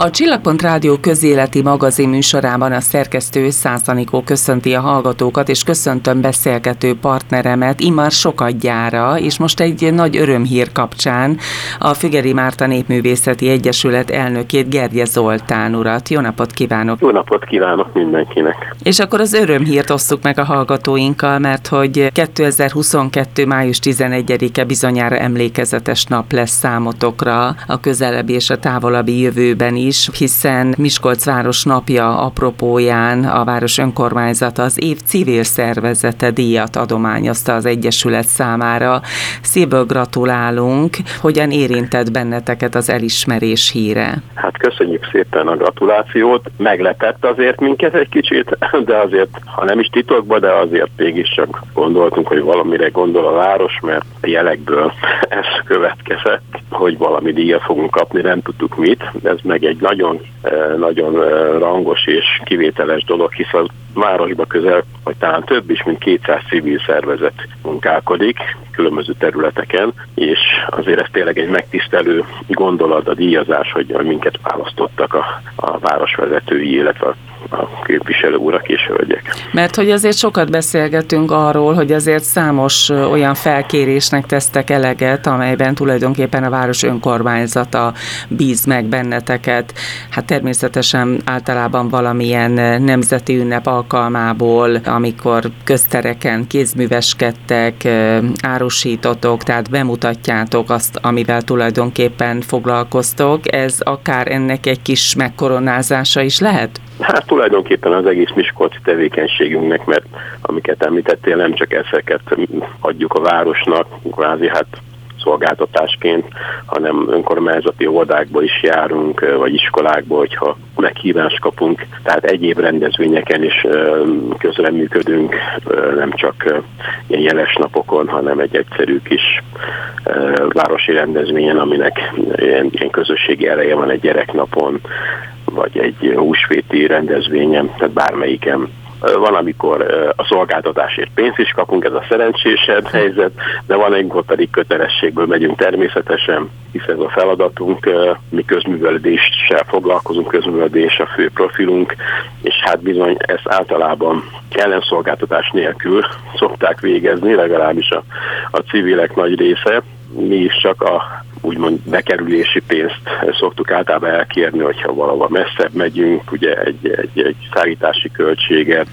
A Csillagpont Rádió közéleti magazin műsorában a szerkesztő Százanikó köszönti a hallgatókat, és köszöntöm beszélgető partneremet Imar Sokadjára, és most egy nagy örömhír kapcsán a Fügeri Márta Népművészeti Egyesület elnökét Gerje Zoltán urat. Jó napot kívánok! Jó napot kívánok mindenkinek! És akkor az örömhírt osszuk meg a hallgatóinkkal, mert hogy 2022. május 11-e bizonyára emlékezetes nap lesz számotokra a közelebbi és a távolabbi jövőben is, hiszen Miskolc város napja apropóján a város önkormányzata az év civil szervezete díjat adományozta az Egyesület számára. Szívből gratulálunk, hogyan érintett benneteket az elismerés híre. Hát köszönjük szépen a gratulációt. Meglepett azért minket egy kicsit, de azért, ha nem is titokban, de azért mégiscsak gondoltunk, hogy valamire gondol a város, mert a jelekből ez következett, hogy valami díjat fogunk kapni, nem tudtuk mit. Ez meg egy nagyon, eh, nagyon eh, rangos és kivételes dolog, hisz a városba közel, vagy talán több is, mint 200 civil szervezet munkálkodik különböző területeken, és azért ez tényleg egy megtisztelő gondolat a díjazás, hogy minket választottak a, a városvezetői, illetve a a képviselő urak és hölgyek. Mert hogy azért sokat beszélgetünk arról, hogy azért számos olyan felkérésnek tesztek eleget, amelyben tulajdonképpen a város önkormányzata bíz meg benneteket. Hát természetesen általában valamilyen nemzeti ünnep alkalmából, amikor köztereken kézműveskedtek, árusítotok, tehát bemutatjátok azt, amivel tulajdonképpen foglalkoztok. Ez akár ennek egy kis megkoronázása is lehet? Hát tulajdonképpen az egész Miskolci tevékenységünknek, mert amiket említettél, nem csak ezeket adjuk a városnak, kvázi hát szolgáltatásként, hanem önkormányzati oldákba is járunk, vagy iskolákba, hogyha meghívást kapunk. Tehát egyéb rendezvényeken is közreműködünk, nem csak ilyen jeles napokon, hanem egy egyszerű kis városi rendezvényen, aminek ilyen, ilyen közösségi eleje van egy gyereknapon, vagy egy húsvéti rendezvényem, tehát bármelyiken. Van, amikor a szolgáltatásért pénzt is kapunk, ez a szerencsésebb helyzet, de van, amikor pedig kötelességből megyünk természetesen, hisz ez a feladatunk, mi közművelődéssel foglalkozunk, közművelődés a fő profilunk, és hát bizony ezt általában ellenszolgáltatás nélkül szokták végezni, legalábbis a, a civilek nagy része, mi is csak a úgymond bekerülési pénzt szoktuk általában elkérni, hogyha valahol messzebb megyünk, ugye egy, egy, egy szállítási költséget,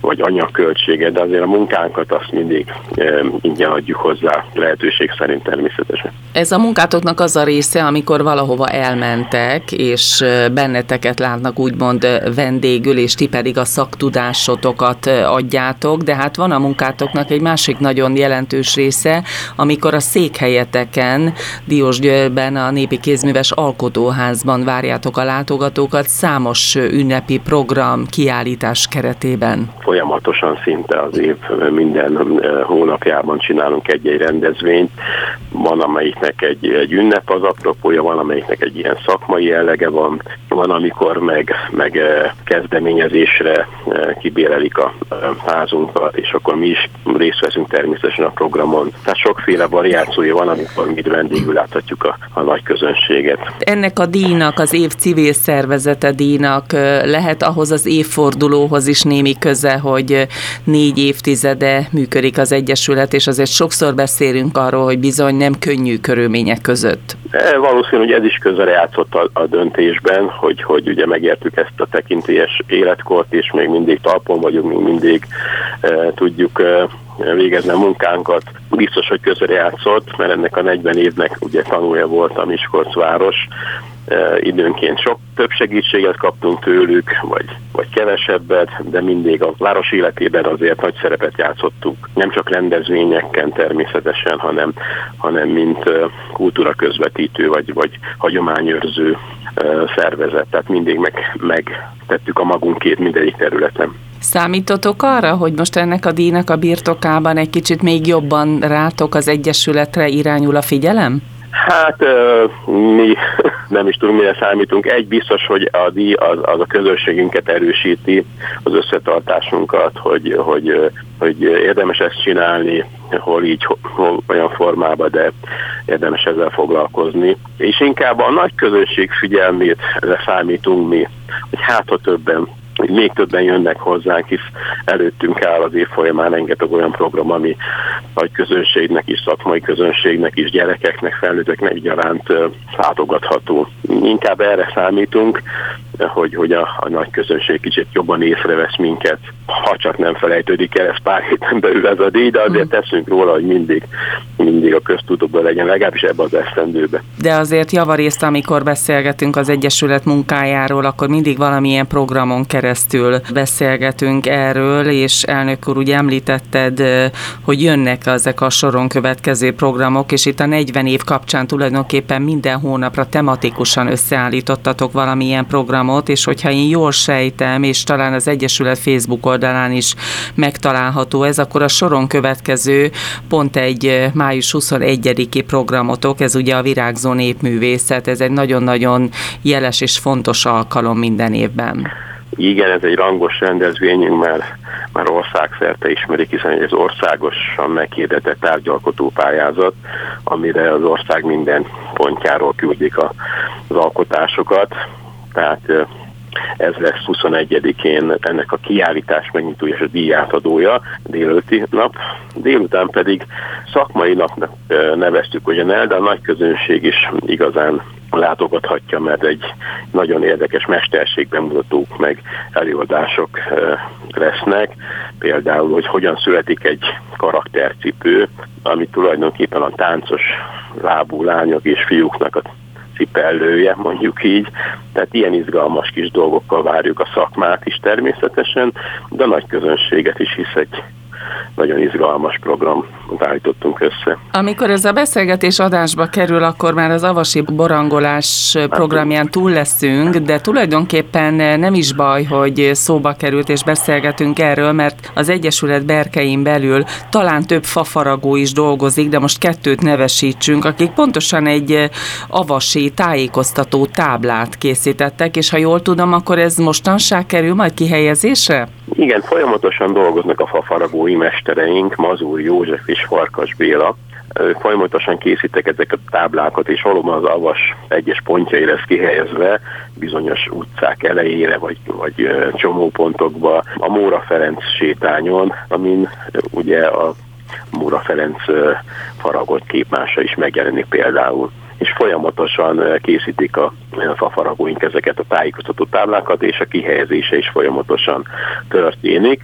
vagy anyagköltséget, de azért a munkánkat azt mindig e, ingyen adjuk hozzá, lehetőség szerint természetesen. Ez a munkátoknak az a része, amikor valahova elmentek, és benneteket látnak úgymond vendégül, és ti pedig a szaktudásotokat adjátok, de hát van a munkátoknak egy másik nagyon jelentős része, amikor a székhelyeteken, Diósgyőrben, a Népi Kézműves Alkotóházban várjátok a látogatókat számos ünnepi program, kiállítás keretében folyamatosan szinte az év minden hónapjában csinálunk egy-egy rendezvényt. Van, amelyiknek egy, egy ünnep az apropója, van, amelyiknek egy ilyen szakmai jellege van, van, amikor meg, meg kezdeményezésre kibérelik a házunkat, és akkor mi is részt veszünk természetesen a programon. Tehát sokféle variációja van, amikor mi vendégül láthatjuk a, a nagy közönséget. Ennek a díjnak, az év civil szervezete díjnak lehet ahhoz az évfordulóhoz is némi köze, hogy négy évtizede működik az Egyesület, és azért sokszor beszélünk arról, hogy bizony nem könnyű körülmények között. E, valószínű, hogy ez is közre játszott a, a döntésben, hogy, hogy ugye megértük ezt a tekintélyes életkort, és még mindig talpon vagyunk, még mindig e, tudjuk e, végezni a munkánkat. Biztos, hogy közre játszott, mert ennek a 40 évnek ugye tanulja volt a Miskolc város, időnként sok több segítséget kaptunk tőlük, vagy, vagy kevesebbet, de mindig a város életében azért nagy szerepet játszottunk. Nem csak rendezvényeken természetesen, hanem, hanem mint kultúra közvetítő, vagy, vagy hagyományőrző szervezet. Tehát mindig meg, megtettük a magunkét mindegyik területen. Számítotok arra, hogy most ennek a díjnak a birtokában egy kicsit még jobban rátok az Egyesületre irányul a figyelem? Hát mi nem is tudunk, mire számítunk. Egy biztos, hogy a díj az, az a közösségünket erősíti, az összetartásunkat, hogy, hogy, hogy érdemes ezt csinálni, hol így, hol olyan formában, de érdemes ezzel foglalkozni. És inkább a nagy közösség figyelmét számítunk mi, hogy hát ha többen még többen jönnek hozzánk, hisz előttünk áll az év folyamán rengeteg olyan program, ami nagy közönségnek is, szakmai közönségnek is, gyerekeknek, felnőtteknek egyaránt látogatható. Inkább erre számítunk, hogy, hogy a, a nagy közönség kicsit jobban észrevesz minket, ha csak nem felejtődik el, ez pár héten belül ez a díj, de azért hmm. teszünk róla, hogy mindig, mindig a köztudatban legyen, legalábbis ebbe az esztendőbe. De azért javarészt, amikor beszélgetünk az Egyesület munkájáról, akkor mindig valamilyen programon keresztül beszélgetünk erről, és elnök úr, úgy említetted, hogy jönnek ezek a soron következő programok, és itt a 40 év kapcsán tulajdonképpen minden hónapra tematikusan összeállítottatok valamilyen programot, és hogyha én jól sejtem, és talán az Egyesület Facebook oldalán is megtalálható ez, akkor a soron következő pont egy május 21-i programotok, ez ugye a Virágzó Népművészet, ez egy nagyon-nagyon jeles és fontos alkalom minden évben. Igen, ez egy rangos rendezvényünk, mert már országszerte ismerik, hiszen ez országosan meghirdetett tárgyalkotó pályázat, amire az ország minden pontjáról küldik az alkotásokat tehát ez lesz 21-én ennek a kiállítás megnyitója és a díjátadója délőtti nap. Délután pedig szakmai napnak neveztük ugyan el, de a nagy közönség is igazán látogathatja, mert egy nagyon érdekes mesterség-bemutatók meg előadások lesznek. Például, hogy hogyan születik egy karaktercipő, ami tulajdonképpen a táncos lábú lányok és fiúknak a cipellője, mondjuk így. Tehát ilyen izgalmas kis dolgokkal várjuk a szakmát is természetesen, de nagy közönséget is, hisz egy nagyon izgalmas program állítottunk össze. Amikor ez a beszélgetés adásba kerül, akkor már az avasi borangolás programján túl leszünk, de tulajdonképpen nem is baj, hogy szóba került és beszélgetünk erről, mert az Egyesület berkein belül talán több fafaragó is dolgozik, de most kettőt nevesítsünk, akik pontosan egy avasi tájékoztató táblát készítettek, és ha jól tudom, akkor ez mostanság kerül majd kihelyezésre? Igen, folyamatosan dolgoznak a fafaragói mestereink, Mazur József és Farkas Béla. Folyamatosan készítek ezeket a táblákat, és valóban az avas egyes pontjaira lesz kihelyezve, bizonyos utcák elejére, vagy, vagy csomópontokba, a Móra Ferenc sétányon, amin ugye a Móra Ferenc faragott képmása is megjelenik például és folyamatosan készítik a fafaragóink ezeket a tájékoztató táblákat, és a kihelyezése is folyamatosan történik,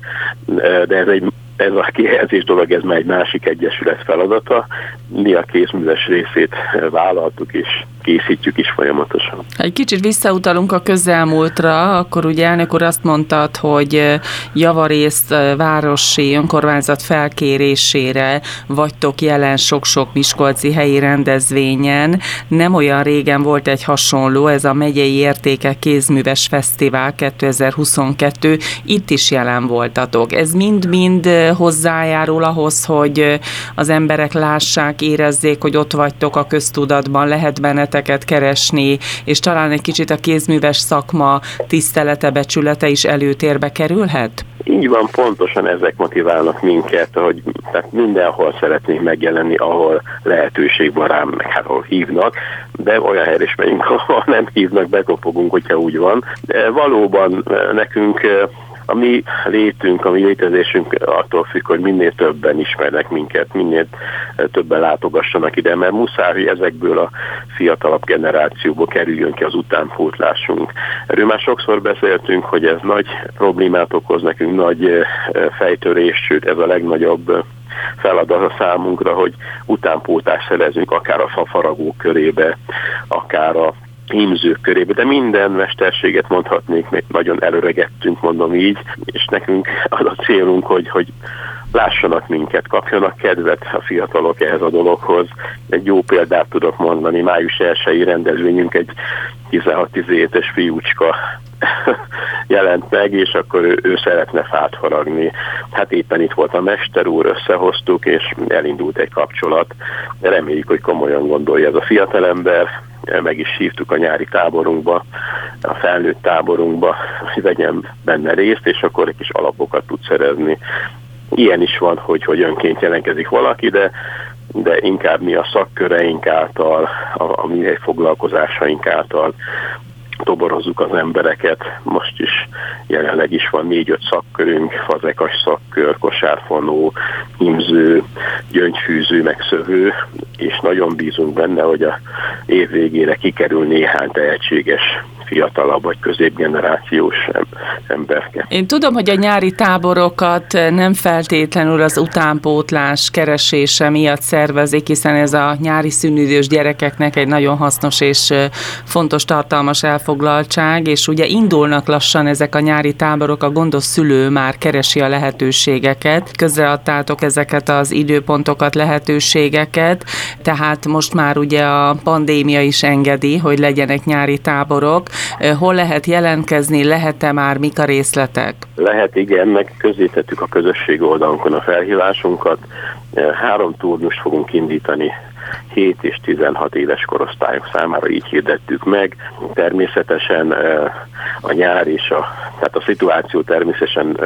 de ez egy ez a kihelyezés dolog, ez már egy másik egyesület feladata. Mi a kézműves részét vállaltuk, és készítjük is folyamatosan. Egy kicsit visszautalunk a közelmúltra, akkor ugye elnök úr azt mondtad, hogy javarészt városi önkormányzat felkérésére vagytok jelen sok-sok Miskolci helyi rendezvényen. Nem olyan régen volt egy hasonló, ez a Megyei Értékek Kézműves Fesztivál 2022, itt is jelen voltatok. Ez mind-mind hozzájárul ahhoz, hogy az emberek lássák, érezzék, hogy ott vagytok a köztudatban, lehet benneteket keresni, és talán egy kicsit a kézműves szakma tisztelete, becsülete is előtérbe kerülhet? Így van, pontosan ezek motiválnak minket, hogy tehát mindenhol szeretnénk megjelenni, ahol lehetőség van rám, meg hát ahol hívnak, de olyan helyre is megyünk, ahol nem hívnak, bekopogunk, hogyha úgy van. De valóban nekünk a mi létünk, a mi létezésünk attól függ, hogy minél többen ismernek minket, minél többen látogassanak ide, mert muszáj, hogy ezekből a fiatalabb generációból kerüljön ki az utánpótlásunk. Erről már sokszor beszéltünk, hogy ez nagy problémát okoz nekünk, nagy fejtörés, sőt ez a legnagyobb feladat a számunkra, hogy utánpótást szerezünk akár a fafaragók körébe, akár a hímzők körébe, de minden mesterséget mondhatnék, még nagyon előregettünk, mondom így, és nekünk az a célunk, hogy, hogy lássanak minket, kapjanak kedvet a fiatalok ehhez a dologhoz. Egy jó példát tudok mondani, május 1 rendezvényünk egy 16-17-es fiúcska jelent meg, és akkor ő, ő szeretne fát faragni. Hát éppen itt volt a mester úr, összehoztuk, és elindult egy kapcsolat. Reméljük, hogy komolyan gondolja ez a fiatalember, meg is hívtuk a nyári táborunkba, a felnőtt táborunkba, hogy vegyen benne részt, és akkor egy kis alapokat tud szerezni. Ilyen is van, hogy, hogy önként jelentkezik valaki, de de inkább mi a szakköreink által, a, a mi foglalkozásaink által toborozzuk az embereket. Most is jelenleg is van négy-öt szakkörünk, fazekas szakkör, kosárfonó, himző, gyöngyfűző, megszövő, és nagyon bízunk benne, hogy a év végére kikerül néhány tehetséges fiatalabb vagy középgenerációs emberke. Én tudom, hogy a nyári táborokat nem feltétlenül az utánpótlás keresése miatt szervezik, hiszen ez a nyári szünidős gyerekeknek egy nagyon hasznos és fontos tartalmas elfoglaltság, és ugye indulnak lassan ezek a nyári táborok, a gondos szülő már keresi a lehetőségeket, közreadtátok ezeket az időpontokat, lehetőségeket, tehát most már ugye a pandémia is engedi, hogy legyenek nyári táborok, Hol lehet jelentkezni, lehet-e már, mik a részletek? Lehet, igen, meg közzétettük a közösség oldalunkon a felhívásunkat. Három turnust fogunk indítani 7 és 16 éves korosztályok számára így hirdettük meg. Természetesen a nyár és a, tehát a szituáció természetesen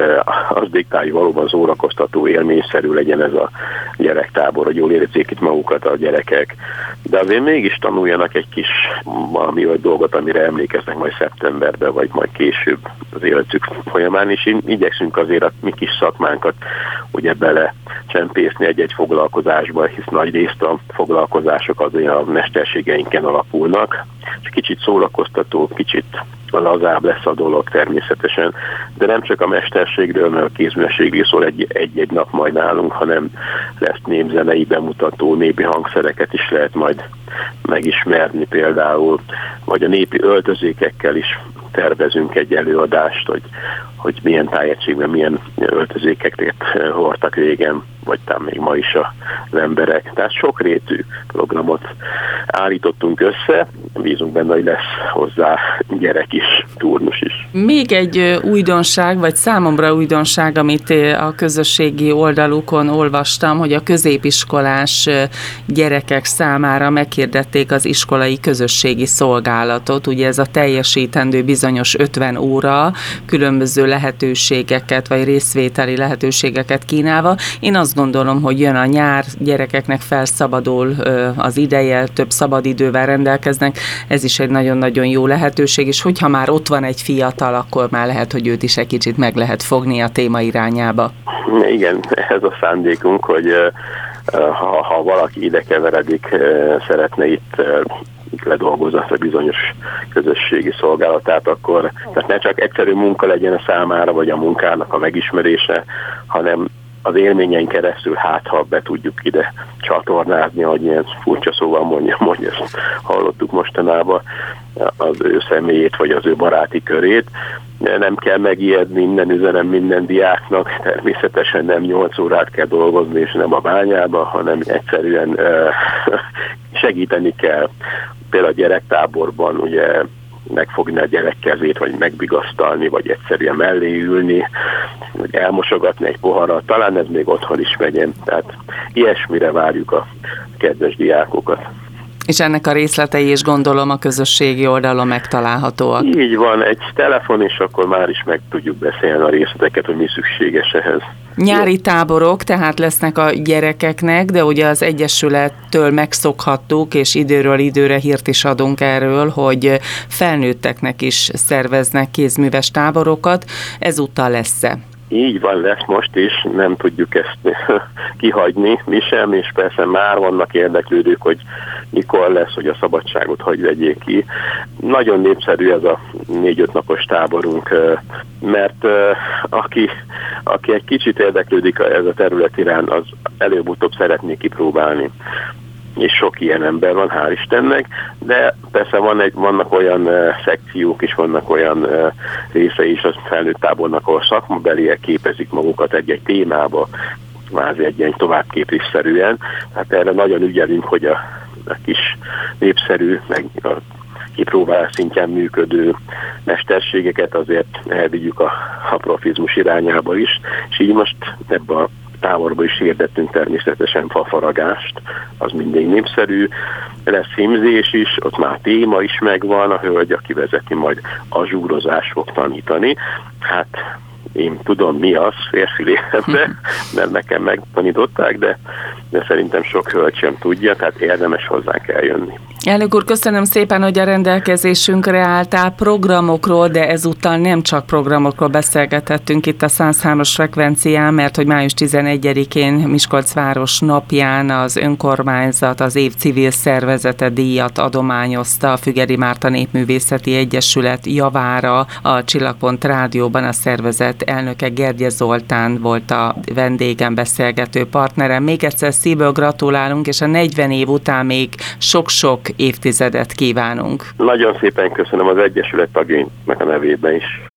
az diktálja valóban szórakoztató, élményszerű legyen ez a gyerektábor, hogy jól érezzék itt magukat a gyerekek, de azért mégis tanuljanak egy kis valami vagy dolgot, amire emlékeznek majd szeptemberben, vagy majd később az életük folyamán, és igyekszünk azért a mi kis szakmánkat ugye bele csempészni egy-egy foglalkozásba, hisz nagy részt a foglalkozások azért a mesterségeinken alapulnak, és kicsit szórakoztató, kicsit lazább lesz a dolog természetesen, de nem csak a mesterségről, mert a kézműveségről szól egy-egy nap majd nálunk, hanem lesz népzenei bemutató, népi hangszereket is lehet majd megismerni. Például, vagy a népi öltözékekkel is tervezünk egy előadást, hogy, hogy milyen tájegységben, milyen öltözékeket hordtak régen, vagy talán még ma is az emberek. Tehát sokrétű programot állítottunk össze, bízunk benne, hogy lesz hozzá gyerek is, turnus is. Még egy újdonság, vagy számomra újdonság, amit a közösségi oldalukon olvastam, hogy a középiskolás gyerekek számára meghirdették az iskolai közösségi szolgálatot. Ugye ez a teljesítendő bizonyos 50 óra különböző lehetőségeket, vagy részvételi lehetőségeket kínálva. Én azt gondolom, hogy jön a nyár, gyerekeknek felszabadul az ideje, több szabadidővel rendelkeznek, ez is egy nagyon-nagyon jó lehetőség, és hogyha már ott van egy fiatal, akkor már lehet, hogy őt is egy kicsit meg lehet fogni a téma irányába. Igen, ez a szándékunk, hogy ha, ha valaki ide keveredik, szeretne itt ledolgozza a bizonyos közösségi szolgálatát, akkor tehát ne csak egyszerű munka legyen a számára, vagy a munkának a megismerése, hanem az élményein keresztül hát, ha be tudjuk ide csatornázni, hogy ilyen furcsa szóval mondja, hogy hallottuk mostanában, az ő személyét, vagy az ő baráti körét. Nem kell megijedni minden üzenem minden diáknak, természetesen nem 8 órát kell dolgozni, és nem a bányába, hanem egyszerűen segíteni kell. Például a gyerektáborban ugye megfogni a gyerek kezét, vagy megbigasztalni, vagy egyszerűen mellé ülni, vagy elmosogatni egy poharat, talán ez még otthon is megyen. Tehát ilyesmire várjuk a kedves diákokat. És ennek a részletei is gondolom a közösségi oldalon megtalálhatóak. Így van, egy telefon, és akkor már is meg tudjuk beszélni a részleteket, hogy mi szükséges ehhez. Nyári táborok tehát lesznek a gyerekeknek, de ugye az Egyesülettől megszokhattuk, és időről időre hírt is adunk erről, hogy felnőtteknek is szerveznek kézműves táborokat. Ezúttal lesz-e? Így van, lesz most is, nem tudjuk ezt kihagyni, mi sem, és persze már vannak érdeklődők, hogy mikor lesz, hogy a szabadságot hogy vegyék ki. Nagyon népszerű ez a négy-öt napos táborunk, mert aki, aki egy kicsit érdeklődik ez a terület irán, az előbb-utóbb szeretné kipróbálni és sok ilyen ember van, hál' Istennek, de persze van egy, vannak olyan uh, szekciók is, vannak olyan uh, részei is a felnőtt tábornak, ahol szakmabeliek képezik magukat egy-egy témába, kvázi egy ilyen továbbképésszerűen. Hát erre nagyon ügyelünk, hogy a, a kis népszerű, meg a kipróbálás szintján működő mesterségeket azért elvigyük a, a profizmus irányába is, és így most ebben a táborba is hirdettünk természetesen fafaragást, az mindig népszerű. Lesz hímzés is, ott már téma is megvan, a hölgy, aki vezeti, majd a zsúrozás fog tanítani. Hát én tudom mi az férfi lélembe, mert nekem megtanították, de, de szerintem sok hölgy sem tudja, tehát érdemes hozzánk eljönni. Elnök úr, köszönöm szépen, hogy a rendelkezésünkre álltál programokról, de ezúttal nem csak programokról beszélgetettünk itt a 103-as frekvencián, mert hogy május 11-én Miskolc város napján az önkormányzat az év civil szervezete díjat adományozta a Fügeri Márta Népművészeti Egyesület javára a Csillagpont Rádióban a szervezet elnöke Gergye Zoltán volt a vendégem beszélgető partnerem. Még egyszer szívből gratulálunk, és a 40 év után még sok-sok évtizedet kívánunk. Nagyon szépen köszönöm az Egyesület tagjainknak a nevében is.